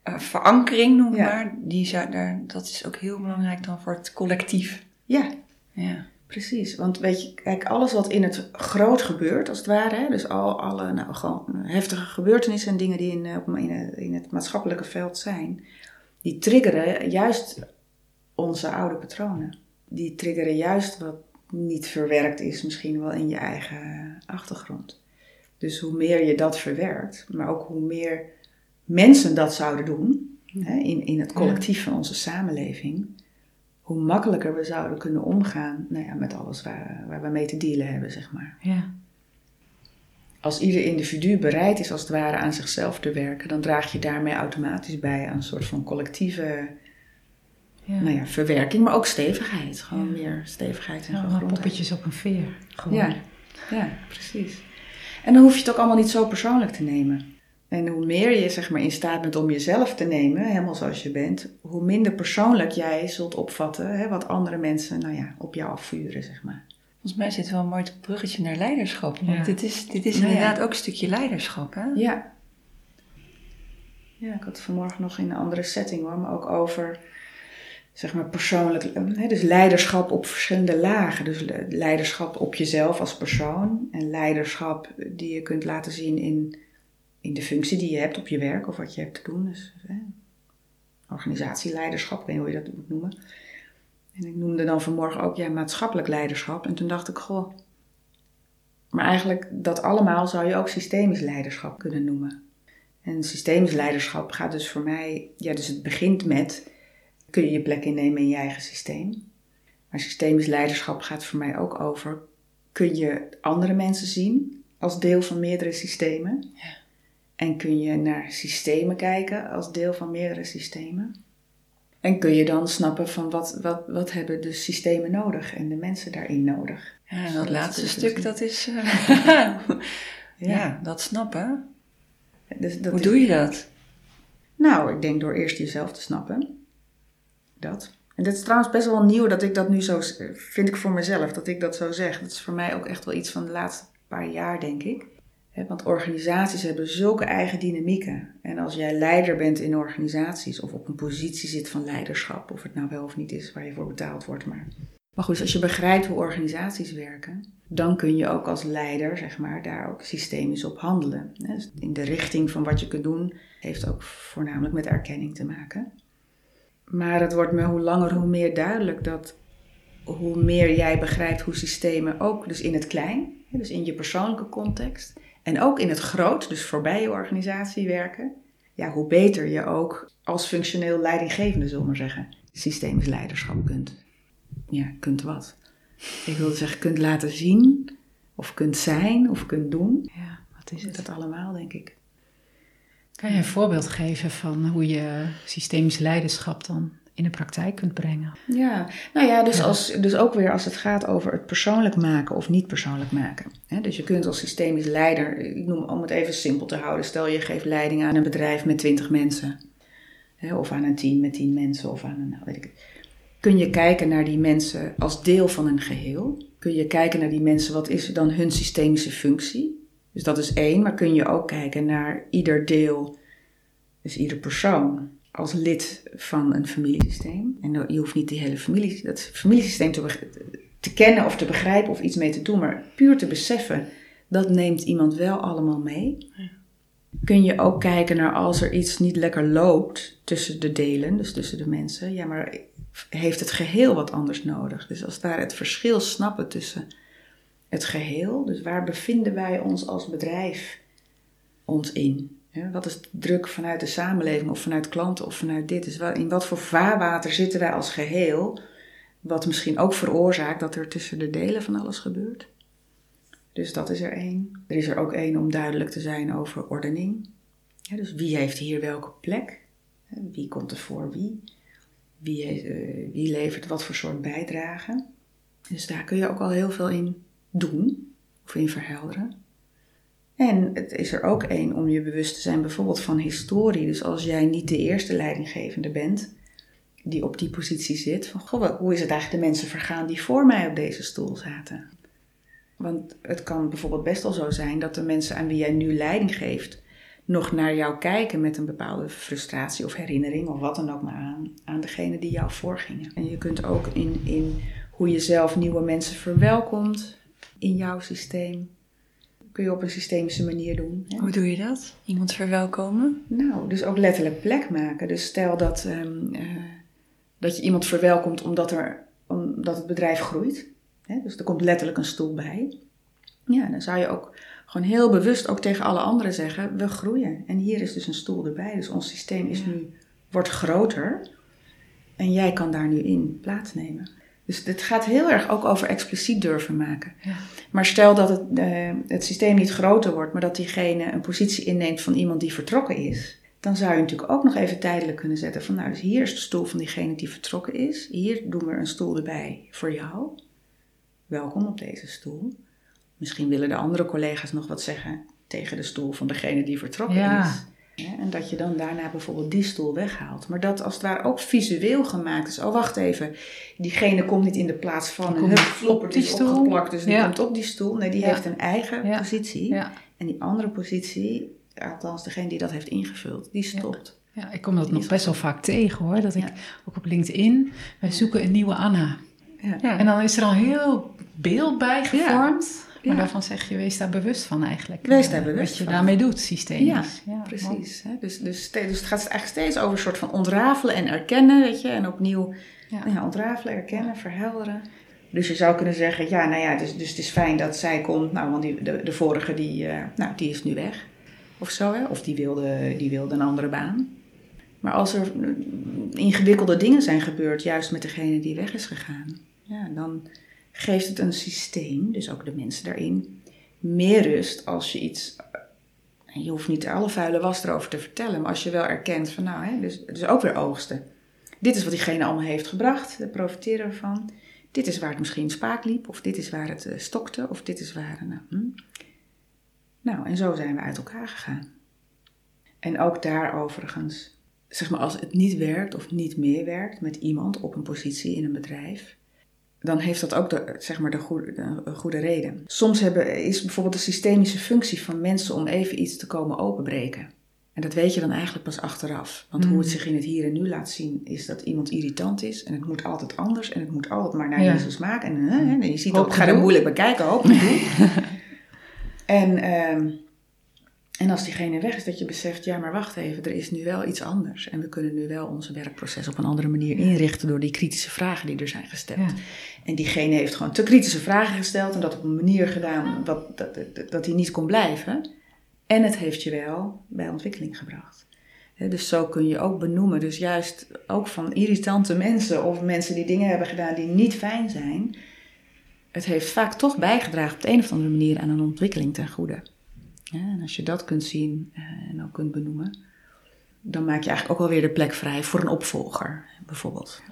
eh, verankering, noem maar. Die zou, daar, dat is ook heel belangrijk dan voor het collectief. ja, Ja. Precies, want weet je, kijk, alles wat in het groot gebeurt, als het ware, hè, dus al alle nou, gewoon heftige gebeurtenissen en dingen die in, eh, in het maatschappelijke veld zijn, die triggeren juist onze oude patronen. Die triggeren juist wat niet verwerkt is, misschien wel in je eigen achtergrond. Dus hoe meer je dat verwerkt, maar ook hoe meer mensen dat zouden doen, hè, in, in het collectief van onze samenleving, hoe makkelijker we zouden kunnen omgaan nou ja, met alles waar, waar we mee te dealen hebben, zeg maar. Ja. Als ieder individu bereid is als het ware aan zichzelf te werken, dan draag je daarmee automatisch bij aan een soort van collectieve Ja. nou ja, verwerking, maar ook stevigheid. Gewoon Ja. meer stevigheid en gegrondheid. poppetjes op een veer. Gewoon. Ja, ja, precies. En dan hoef je het ook allemaal niet zo persoonlijk te nemen. En hoe meer je zeg maar, in staat bent om jezelf te nemen, helemaal zoals je bent, hoe minder persoonlijk jij zult opvatten hè, wat andere mensen nou ja, op jou afvuren. Zeg maar. Volgens mij zit wel een mooi bruggetje naar leiderschap. Want Ja. dit is, dit is Nou ja. inderdaad ook een stukje leiderschap, hè? Ja. Ja, ik had het vanmorgen nog in een andere setting hoor, maar ook over zeg maar persoonlijk, hè, dus leiderschap op verschillende lagen. Dus le- leiderschap op jezelf als persoon en leiderschap die je kunt laten zien in, in de functie die je hebt op je werk of wat je hebt te doen. Dus hè, organisatieleiderschap, ik weet niet hoe je dat moet noemen. En ik noemde dan vanmorgen ook ja, maatschappelijk leiderschap. En toen dacht ik, goh. Maar eigenlijk dat allemaal zou je ook systemisch leiderschap kunnen noemen. En systemisch leiderschap gaat dus voor mij, ja, dus het begint met, kun je je plek innemen in je eigen systeem. Maar systemisch leiderschap gaat voor mij ook over, kun je andere mensen zien als deel van meerdere systemen? Ja. En kun je naar systemen kijken als deel van meerdere systemen? En kun je dan snappen van wat, wat, wat hebben de systemen nodig en de mensen daarin nodig? Ja, en dat Zodat laatste dus stuk, dat is... eh, ja. dat snappen. Dus dat Hoe is- doe je dat? Nou, ik denk door eerst jezelf te snappen. Dat. En dit is trouwens best wel nieuw dat ik dat nu zo, vind ik voor mezelf, dat ik dat zo zeg. Dat is voor mij ook echt wel iets van de laatste paar jaar, denk ik. Want organisaties hebben zulke eigen dynamieken. En als jij leider bent in organisaties of op een positie zit van leiderschap, of het nou wel of niet is waar je voor betaald wordt, maar. Maar goed, dus als je begrijpt hoe organisaties werken, dan kun je ook als leider, zeg maar, daar ook systemisch op handelen. Dus in de richting van wat je kunt doen, heeft ook voornamelijk met erkenning te maken. Maar het wordt me hoe langer hoe meer duidelijk dat hoe meer jij begrijpt hoe systemen ook, dus in het klein, dus in je persoonlijke context, en ook in het groot, dus voorbij je organisatie werken, ja, hoe beter je ook als functioneel leidinggevende, zullen we maar zeggen, systemisch leiderschap kunt. Ja, kunt wat? Ik wilde zeggen, kunt laten zien, of kunt zijn, of kunt doen. Ja, wat is het? Dat allemaal, denk ik. Kan je een voorbeeld geven van hoe je systemisch leiderschap dan in de praktijk kunt brengen? Ja, nou ja, dus. Als, dus ook weer als het gaat over het persoonlijk maken of niet persoonlijk maken. Dus je kunt als systemisch leider, ik noem om het even simpel te houden, stel je geeft leiding aan een bedrijf met 20 mensen. Of aan een team met 10 mensen of aan een, nou, weet ik. Kun je kijken naar die mensen als deel van een geheel? Kun je kijken naar die mensen, wat is dan hun systemische functie? Dus dat is één, maar kun je ook kijken naar ieder deel, dus ieder persoon, als lid van een familiesysteem. En je hoeft niet die hele familie, dat familiesysteem te, kennen of te begrijpen of iets mee te doen, maar puur te beseffen, dat neemt iemand wel allemaal mee. Kun je ook kijken naar als er iets niet lekker loopt tussen de delen, dus tussen de mensen, ja, maar heeft het geheel wat anders nodig? Dus als daar het verschil snappen tussen het geheel, dus waar bevinden wij ons als bedrijf ons in? Wat is de druk vanuit de samenleving of vanuit klanten of vanuit dit? Dus in wat voor vaarwater zitten wij als geheel? Wat misschien ook veroorzaakt dat er tussen de delen van alles gebeurt. Dus dat is er één. Er is er ook één om duidelijk te zijn over ordening. Dus wie heeft hier welke plek? Wie komt er voor wie? Wie, eh, wie levert wat voor soort bijdrage? Dus daar kun je ook al heel veel in doen of in verhelderen. En het is er ook één om je bewust te zijn bijvoorbeeld van historie. Dus als jij niet de eerste leidinggevende bent die op die positie zit, van goh, hoe is het eigenlijk de mensen vergaan die voor mij op deze stoel zaten? Want het kan bijvoorbeeld best wel zo zijn dat de mensen aan wie jij nu leiding geeft, nog naar jou kijken met een bepaalde frustratie of herinnering of wat dan ook maar aan, aan degene die jou voorgingen. En je kunt ook in, in hoe je zelf nieuwe mensen verwelkomt in jouw systeem, kun je op een systemische manier doen. hè. Hoe doe je dat? Iemand verwelkomen? Nou, dus ook letterlijk plek maken. Dus stel dat, ehm, eh, dat je iemand verwelkomt omdat, er, omdat het bedrijf groeit. Hè? Dus er komt letterlijk een stoel bij. Ja, dan zou je ook gewoon heel bewust ook tegen alle anderen zeggen, we groeien. En hier is dus een stoel erbij. Dus ons systeem is nu, wordt groter. En jij kan daar nu in plaatsnemen. Dus het gaat heel erg ook over expliciet durven maken. Ja. Maar stel dat het, eh, het systeem niet groter wordt, maar dat diegene een positie inneemt van iemand die vertrokken is. Dan zou je natuurlijk ook nog even tijdelijk kunnen zetten van, nou, dus hier is de stoel van diegene die vertrokken is. Hier doen we een stoel erbij voor jou. Welkom op deze stoel. Misschien willen de andere collega's nog wat zeggen tegen de stoel van degene die vertrokken Ja. is. En dat je dan daarna bijvoorbeeld die stoel weghaalt. Maar dat als het ware ook visueel gemaakt is. Oh, wacht even. Diegene komt niet in de plaats van een flopper op die is opgeplakt. Dus die Ja. komt op die stoel. Nee, die Ja. heeft een eigen Ja. positie. En die andere positie, althans degene die dat heeft ingevuld, die stopt. Ja, ik kom dat nog best wel vaak tegen hoor. Dat ik ook op LinkedIn, wij zoeken een nieuwe Anna. En dan is er al heel beeld bij gevormd. Maar Ja. daarvan zeg je, wees daar bewust van eigenlijk. Wees eh, daar bewust Wat je van. daarmee doet, systemisch. Ja. Precies. Hè? Dus, dus, dus het gaat eigenlijk steeds over een soort van ontrafelen en erkennen, weet je. En opnieuw Ja. nou ja, ontrafelen, erkennen, verhelderen. Dus je zou kunnen zeggen, ja, nou ja, dus, dus het is fijn dat zij komt. Nou, want die, de, de vorige, die, eh, nou, die is nu weg. Of zo, hè. Of die wilde, die wilde een andere baan. Maar als er mm, ingewikkelde dingen zijn gebeurd, juist met degene die weg is gegaan. Ja, dan geeft het een systeem, dus ook de mensen daarin, meer rust als je iets en je hoeft niet alle vuile was erover te vertellen, maar als je wel erkent van nou, hè, dus, dus ook weer oogsten. Dit is wat diegene allemaal heeft gebracht, daar profiteren we van. Dit is waar het misschien spaak liep, of dit is waar het eh, stokte, of dit is waar. Nou, hm. nou, en zo zijn we uit elkaar gegaan. En ook daar overigens, zeg maar, als het niet werkt of niet meer werkt met iemand op een positie in een bedrijf, dan heeft dat ook de, zeg maar de, goede, de- goede reden. Soms hebben, is bijvoorbeeld de systemische functie van mensen om even iets te komen openbreken. En dat weet je dan eigenlijk pas achteraf. Want hoe het zich in het hier en nu laat zien, is dat iemand irritant is. En het moet altijd anders. En het moet altijd maar naar Ja. je smaak. En, hè, hè, en je ziet ook, gaat er moeilijk bekijken, hoop en, ehm, en als diegene weg is, dat je beseft, ja maar wacht even, er is nu wel iets anders. En we kunnen nu wel onze werkproces op een andere manier inrichten door die kritische vragen die er zijn gesteld. Ja. En diegene heeft gewoon te kritische vragen gesteld en dat op een manier gedaan dat, dat, dat, dat hij niet kon blijven. En het heeft je wel bij ontwikkeling gebracht. Dus zo kun je ook benoemen, dus juist ook van irritante mensen of mensen die dingen hebben gedaan die niet fijn zijn. Het heeft vaak toch bijgedragen op de een of andere manier aan een ontwikkeling ten goede. Ja, en als je dat kunt zien eh, en ook kunt benoemen, dan maak je eigenlijk ook alweer de plek vrij voor een opvolger, bijvoorbeeld.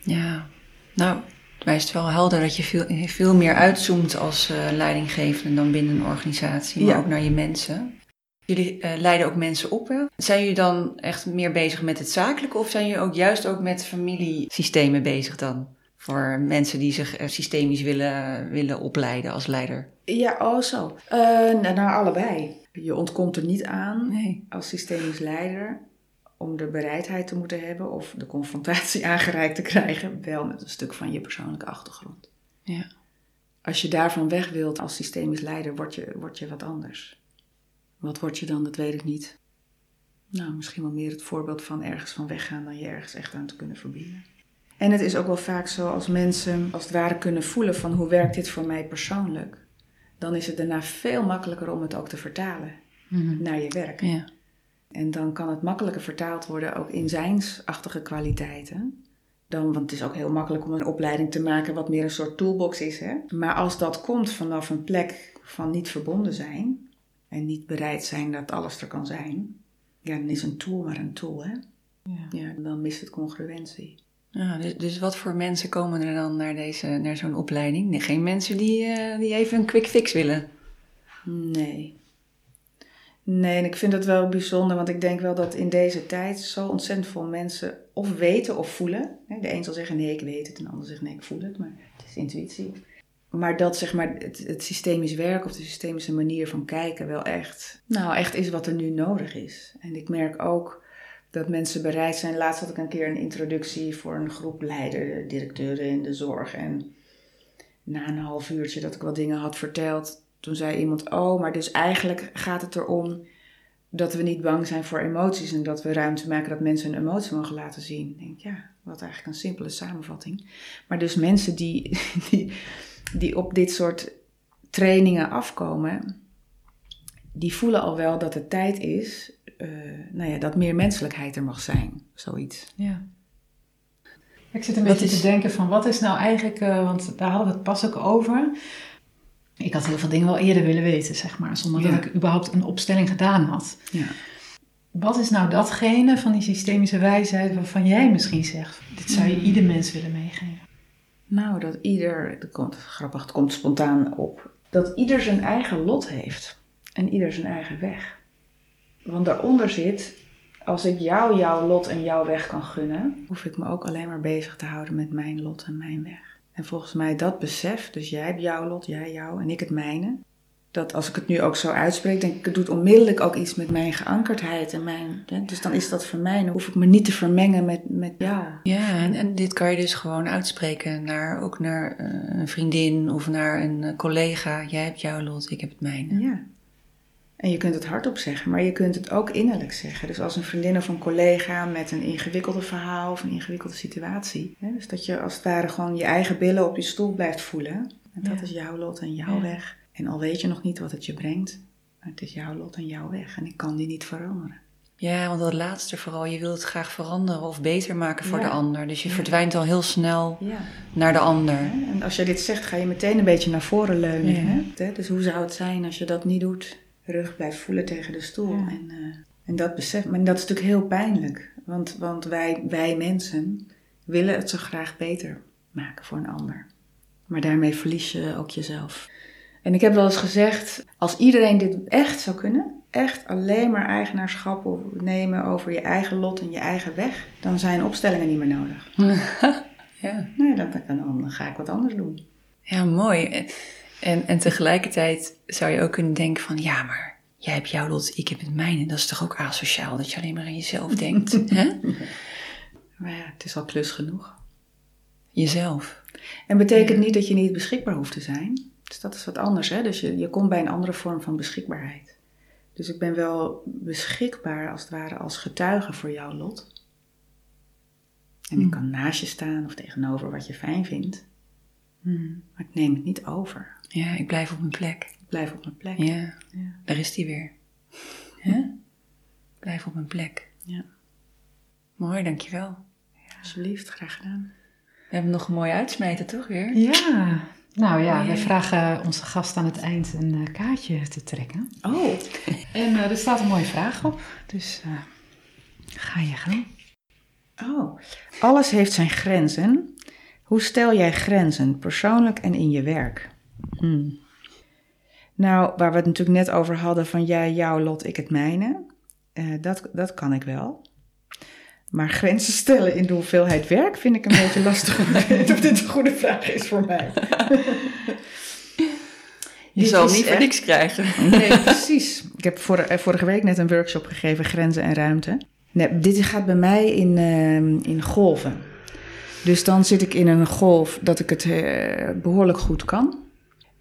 Ja, nou, het wijst wel helder dat je veel, veel meer uitzoomt als eh, leidinggevende dan binnen een organisatie, maar Ja. ook naar je mensen. Jullie eh, leiden ook mensen op. Hè? Zijn jullie dan echt meer bezig met het zakelijke of zijn jullie ook juist ook met familiesystemen bezig dan? Voor mensen die zich eh, systemisch willen, willen opleiden als leider. Ja, oh zo. Eh, nou, nou, allebei. Je ontkomt er niet aan Nee. als systemisch leider om de bereidheid te moeten hebben of de confrontatie aangereikt te krijgen, wel met een stuk van je persoonlijke achtergrond. Ja. Als je daarvan weg wilt als systemisch leider, word je, word je wat anders. Wat word je dan, dat weet ik niet. Nou, misschien wel meer het voorbeeld van ergens van weggaan dan je ergens echt aan te kunnen verbinden. En het is ook wel vaak zo als mensen als het ware kunnen voelen van hoe werkt dit voor mij persoonlijk, dan is het daarna veel makkelijker om het ook te vertalen Mhm. naar je werk. Ja. En dan kan het makkelijker vertaald worden ook in zijnsachtige kwaliteiten. Dan, want het is ook heel makkelijk om een opleiding te maken wat meer een soort toolbox is. Hè? Maar als dat komt vanaf een plek van niet verbonden zijn en niet bereid zijn dat alles er kan zijn, ja, dan is een tool maar een tool. Hè? Ja. Ja, dan mist het congruentie. Ja, dus, dus wat voor mensen komen er dan naar, deze, naar zo'n opleiding? Nee, geen mensen die, eh, die even een quick fix willen. Nee. Nee, en ik vind het wel bijzonder, want ik denk wel dat in deze tijd zo ontzettend veel mensen of weten of voelen. De een zal zeggen nee, ik weet het, en de ander zegt nee, ik voel het, maar het is intuïtie. Maar dat zeg maar het, het systemisch werk of de systemische manier van kijken wel echt, nou echt is wat er nu nodig is. En ik merk ook dat mensen bereid zijn. Laatst had ik een keer een introductie voor een groep leider, directeuren in de zorg. En na een half uurtje dat ik wat dingen had verteld, toen zei iemand: Oh, maar dus eigenlijk gaat het erom dat we niet bang zijn voor emoties en dat we ruimte maken dat mensen hun emotie mogen laten zien. Ik denk, ja, wat eigenlijk een simpele samenvatting. Maar dus mensen die, die, die op dit soort trainingen afkomen, die voelen al wel dat het tijd is nou ja, dat meer menselijkheid er mag zijn. Zoiets. Ja. Ik zit een Wat beetje is- te denken van wat is nou eigenlijk, eh, want daar hadden we het pas ook over. Ik had heel veel dingen wel eerder willen weten, zeg maar, zonder Ja. dat ik überhaupt een opstelling gedaan had. Ja. Wat is nou datgene van die systemische wijsheid waarvan jij misschien zegt, dit zou je ieder mens willen meegeven? Nou, dat ieder, dat komt, grappig, het komt spontaan op, dat ieder zijn eigen lot heeft en ieder zijn eigen weg. Want daaronder zit, als ik jou jouw lot en jouw weg kan gunnen, hoef ik me ook alleen maar bezig te houden met mijn lot en mijn weg. En volgens mij dat besef, dus jij hebt jouw lot, jij jouw en ik het mijne, dat als ik het nu ook zo uitspreek, denk ik, het doet onmiddellijk ook iets met mijn geankerdheid. En mijn, hè, dus dan is dat voor mij, dan hoef ik me niet te vermengen met, met jou. Ja, en, en dit kan je dus gewoon uitspreken naar, ook naar uh, een vriendin of naar een uh, collega. Jij hebt jouw lot, ik heb het mijne. Ja. En je kunt het hardop zeggen, maar je kunt het ook innerlijk zeggen. Dus als een vriendin of een collega met een ingewikkelde verhaal of een ingewikkelde situatie. Hè, dus dat je als het ware gewoon je eigen billen op je stoel blijft voelen. En dat Ja. is jouw lot en jouw Ja. weg. En al weet je nog niet wat het je brengt, maar het is jouw lot en jouw weg. En ik kan die niet veranderen. Ja, want dat laatste vooral, je wilt het graag veranderen of beter maken voor Ja. de ander. Dus je Ja. verdwijnt al heel snel Ja. naar de ander. En als je dit zegt, ga je meteen een beetje naar voren leunen. Hè? Dus hoe zou het zijn als je dat niet doet? Rug blijft voelen tegen de stoel. Ja. En, eh, en dat besef, maar dat is natuurlijk heel pijnlijk. Want, want wij, wij mensen willen het zo graag beter maken voor een ander. Maar daarmee verlies je ook jezelf. En ik heb wel eens gezegd, als iedereen dit echt zou kunnen, echt alleen maar eigenaarschap nemen over je eigen lot en je eigen weg, dan zijn opstellingen niet meer nodig. Ja. Nee, dan, dan, dan ga ik wat anders doen. Ja, mooi. En, en tegelijkertijd zou je ook kunnen denken van, ja, maar jij hebt jouw lot, ik heb het mijne. Dat is toch ook asociaal dat je alleen maar aan jezelf denkt, hè? Maar ja, het is al klus genoeg. Jezelf. En betekent niet dat je niet beschikbaar hoeft te zijn. Dus dat is wat anders, hè? Dus je, je komt bij een andere vorm van beschikbaarheid. Dus ik ben wel beschikbaar als het ware als getuige voor jouw lot. En ik Hmm. kan naast je staan of tegenover wat je fijn vindt. Hmm. Maar ik neem het niet over. Ja, ik blijf op mijn plek. Ik blijf op mijn plek. Ja, Ja. daar is die weer. Hè? Blijf op mijn plek. Ja. Mooi, dankjewel. Alsjeblieft, graag gedaan. We hebben nog een mooie uitsmijter, toch weer? Ja, nou ja, we Ja. vragen onze gast aan het eind een eh, kaartje te trekken. Oh, En eh, er staat een mooie vraag op, dus eh, ga je gang. Oh, alles heeft zijn grenzen. Hoe stel jij grenzen, persoonlijk en in je werk? Hmm. Nou, waar we het natuurlijk net over hadden van jij, jouw lot, ik het mijne. eh, dat, dat kan ik wel. Maar grenzen stellen in de hoeveelheid werk vind ik een beetje lastig te weten of dit een goede vraag is voor mij. Je Dit zal niet voor niks krijgen. Nee, precies. Ik heb eh, vorige week net een workshop gegeven, grenzen en ruimte. Nee, dit gaat bij mij in, ehm, in golven. Dus dan zit ik in een golf dat ik het eh, behoorlijk goed kan.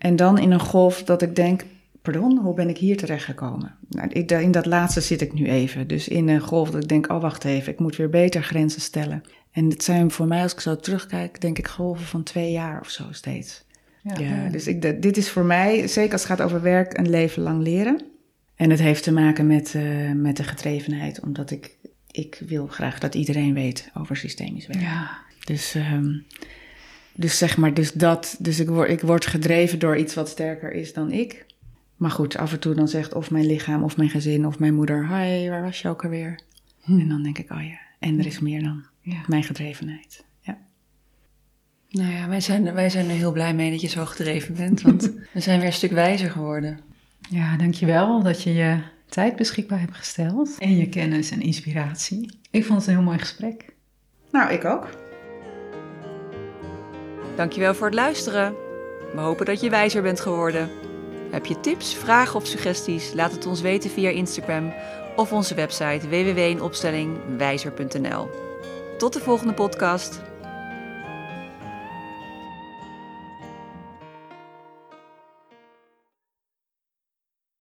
En dan in een golf dat ik denk, pardon, hoe ben ik hier terechtgekomen? Nou, ik, in dat laatste zit ik nu even. Dus in een golf dat ik denk, oh wacht even, ik moet weer beter grenzen stellen. En het zijn voor mij, als ik zo terugkijk, denk ik golven van twee jaar of zo steeds. Ja, dus ik, dit is voor mij, zeker als het gaat over werk, een leven lang leren. En het heeft te maken met, eh, met de gedrevenheid, omdat ik, ik wil graag dat iedereen weet over systemisch werk. Ja, Dus, ehm, dus zeg maar, dus dat, dus ik word, ik word gedreven door iets wat sterker is dan ik. Maar goed, af en toe dan zegt of mijn lichaam of mijn gezin of mijn moeder, hi, waar was je ook alweer? En dan denk ik, oh ja, en er is meer dan ja. mijn gedrevenheid. Ja. Nou ja, wij zijn, wij zijn er heel blij mee dat je zo gedreven bent. Want we zijn weer een stuk wijzer geworden. ja, dankjewel dat je je tijd beschikbaar hebt gesteld. En je kennis en inspiratie. Ik vond het een heel mooi gesprek. Nou, ik ook. Dankjewel voor het luisteren. We hopen dat je wijzer bent geworden. Heb je tips, vragen of suggesties? Laat het ons weten via Instagram of onze website www.inopstellingwijzer.nl. Tot de volgende podcast.